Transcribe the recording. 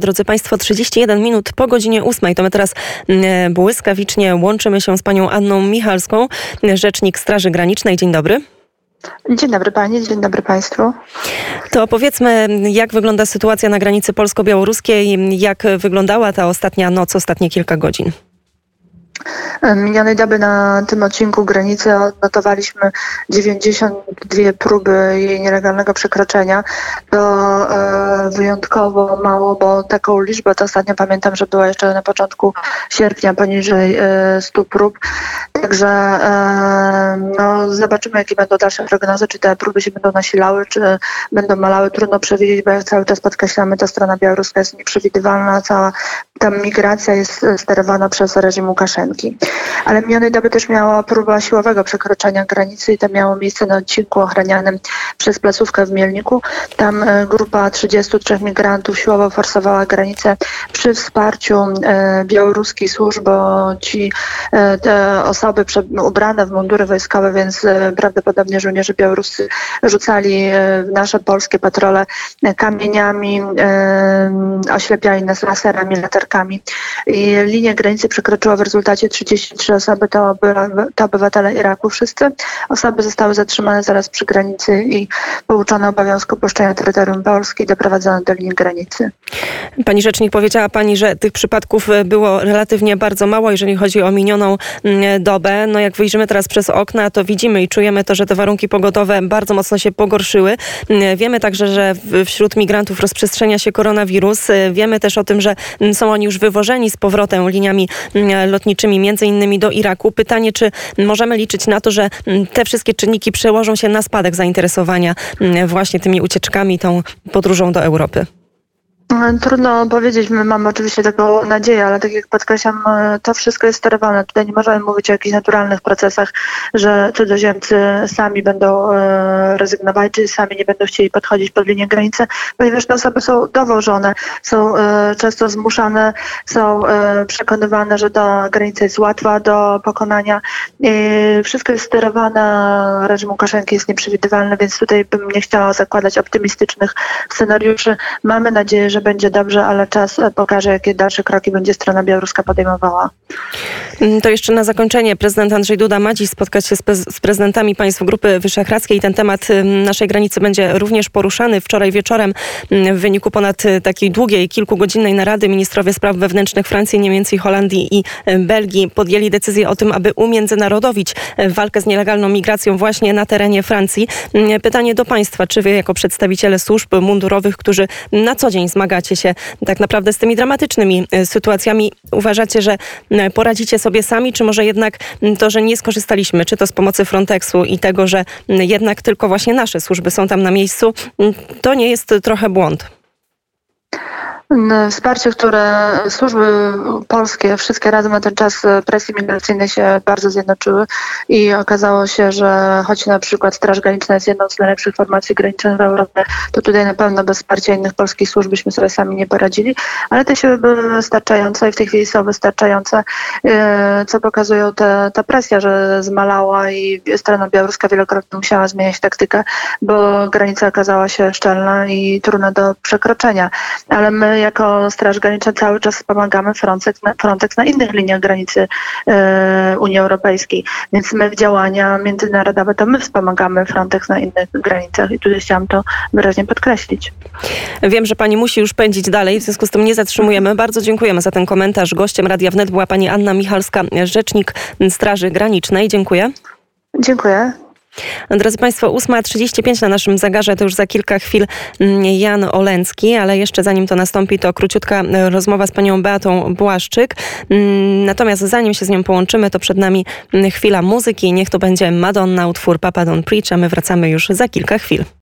Drodzy Państwo, 31 minut po godzinie 8. To my teraz mm, błyskawicznie łączymy się z panią Anną Michalską, rzecznik Straży Granicznej. Dzień dobry. Dzień dobry Pani, dzień dobry Państwu. To opowiedzmy, jak wygląda sytuacja na granicy polsko-białoruskiej, jak wyglądała ta ostatnia noc, ostatnie kilka godzin. Minionej doby na tym odcinku granicy odnotowaliśmy 92 próby jej nielegalnego przekroczenia. To e, wyjątkowo mało, bo taką liczbę to ostatnio pamiętam, że była jeszcze na początku sierpnia poniżej e, 100 prób. Także no, zobaczymy, jakie będą dalsze prognozy, czy te próby się będą nasilały, czy będą malały. Trudno przewidzieć, bo jak cały czas podkreślamy, ta strona białoruska jest nieprzewidywalna, cała ta migracja jest sterowana przez reżim Łukaszenki. Ale minionej doby też miała próba siłowego przekroczenia granicy i to miało miejsce na odcinku ochranianym przez placówkę w Mielniku. Tam e, grupa 33 migrantów siłowo forsowała granicę przy wsparciu e, białoruskiej służb, bo ci e, te osoby prze, ubrane w mundury wojskowe, więc e, prawdopodobnie żołnierze białoruscy rzucali e, w nasze polskie patrole kamieniami, e, oślepiali nas laserami, latarkami. I linię granicy przekroczyło w rezultacie 33 osoby, to, to obywatele Iraku wszyscy. Osoby zostały zatrzymane zaraz przy granicy i pouczone obowiązku opuszczenia terytorium Polski i doprowadzone do linii granicy. Pani rzecznik, powiedziała pani, że tych przypadków było relatywnie bardzo mało, jeżeli chodzi o minioną mm, No jak wyjrzymy teraz przez okna, to widzimy i czujemy to, że te warunki pogodowe bardzo mocno się pogorszyły. Mm, Wiemy także, że wśród migrantów rozprzestrzenia się koronawirus. E, Wiemy też o tym, że mm, są oni już wywożeni z powrotem liniami mm, lotniczymi, między innymi do Iraku. Pytanie, czy możemy liczyć na to, że te wszystkie czynniki przełożą się na spadek zainteresowania właśnie tymi ucieczkami, tą podróżą do Europy? Trudno powiedzieć, my mamy oczywiście taką nadzieję, ale tak jak podkreślam, e, to wszystko jest sterowane. Tutaj nie możemy mówić o jakichś naturalnych procesach, że cudzoziemcy sami będą e, rezygnować, czy sami nie będą chcieli podchodzić pod linię granicy, ponieważ te osoby są dowożone, są e, często zmuszane, są przekonywane, że ta granica jest łatwa do pokonania. Wszystko jest sterowane, reżim Łukaszenki jest nieprzewidywalny, więc tutaj bym nie chciała zakładać optymistycznych scenariuszy. Mamy nadzieję, że będzie dobrze, ale czas e, pokaże, jakie dalsze kroki będzie strona białoruska podejmowała. Mm, To jeszcze na zakończenie prezydent Andrzej Duda ma dziś spotkać się z, prez- z prezydentami państw Grupy Wyszehradzkiej. Ten temat ym, naszej granicy będzie również poruszany. Wczoraj wieczorem ym, w wyniku ponad y, takiej długiej, kilkugodzinnej narady ministrowie spraw wewnętrznych Francji, Niemiec, Holandii i y, Belgii podjęli decyzję o tym, aby umiędzynarodowić y, walkę z nielegalną migracją właśnie na terenie Francji. Pytanie do państwa, czy wy jako przedstawiciele służb mundurowych, którzy na co dzień zmagacie się tak naprawdę z tymi dramatycznymi y, sytuacjami, uważacie, że poradzicie sobie sami, czy może jednak to, że nie skorzystaliśmy, czy to z pomocy Frontexu i tego, że jednak tylko właśnie nasze służby są tam na miejscu, to nie jest trochę błąd. N- Wsparcie, które służby polskie wszystkie razem na ten czas e, presji migracyjnej się bardzo zjednoczyły i okazało się, że choć na przykład Straż Graniczna jest jedną z najlepszych formacji granicznych w Europie, to tutaj na pewno bez wsparcia innych polskich służb byśmy sobie sami nie poradzili, ale te siły były wystarczające i w tej chwili są wystarczające, e, co pokazują te, ta presja, że zmalała i strona białoruska wielokrotnie musiała zmieniać taktykę, bo granica okazała się szczelna i trudna do przekroczenia. Ale my jako Straż Graniczna cały czas pomagamy Frontex na, Frontex na innych liniach granicy e, Unii Europejskiej. Więc my w działania międzynarodowe to my wspomagamy Frontex na innych granicach i tutaj chciałam to wyraźnie podkreślić. Wiem, że pani musi już pędzić dalej, w związku z tym nie zatrzymujemy. Bardzo dziękujemy za ten komentarz. Gościem Radia Wnet była pani Anna Michalska, rzecznik Straży Granicznej. Dziękuję. Dziękuję. Drodzy Państwo, 8.35 na naszym zegarze, to już za kilka chwil mm, Jan Olencki, ale jeszcze zanim to nastąpi, to króciutka e, rozmowa z panią Beatą Błaszczyk. Mm, Natomiast zanim się z nią połączymy, to przed nami mm, chwila muzyki. Niech to będzie Madonna, utwór Papa Don't Preach, a my wracamy już za kilka chwil.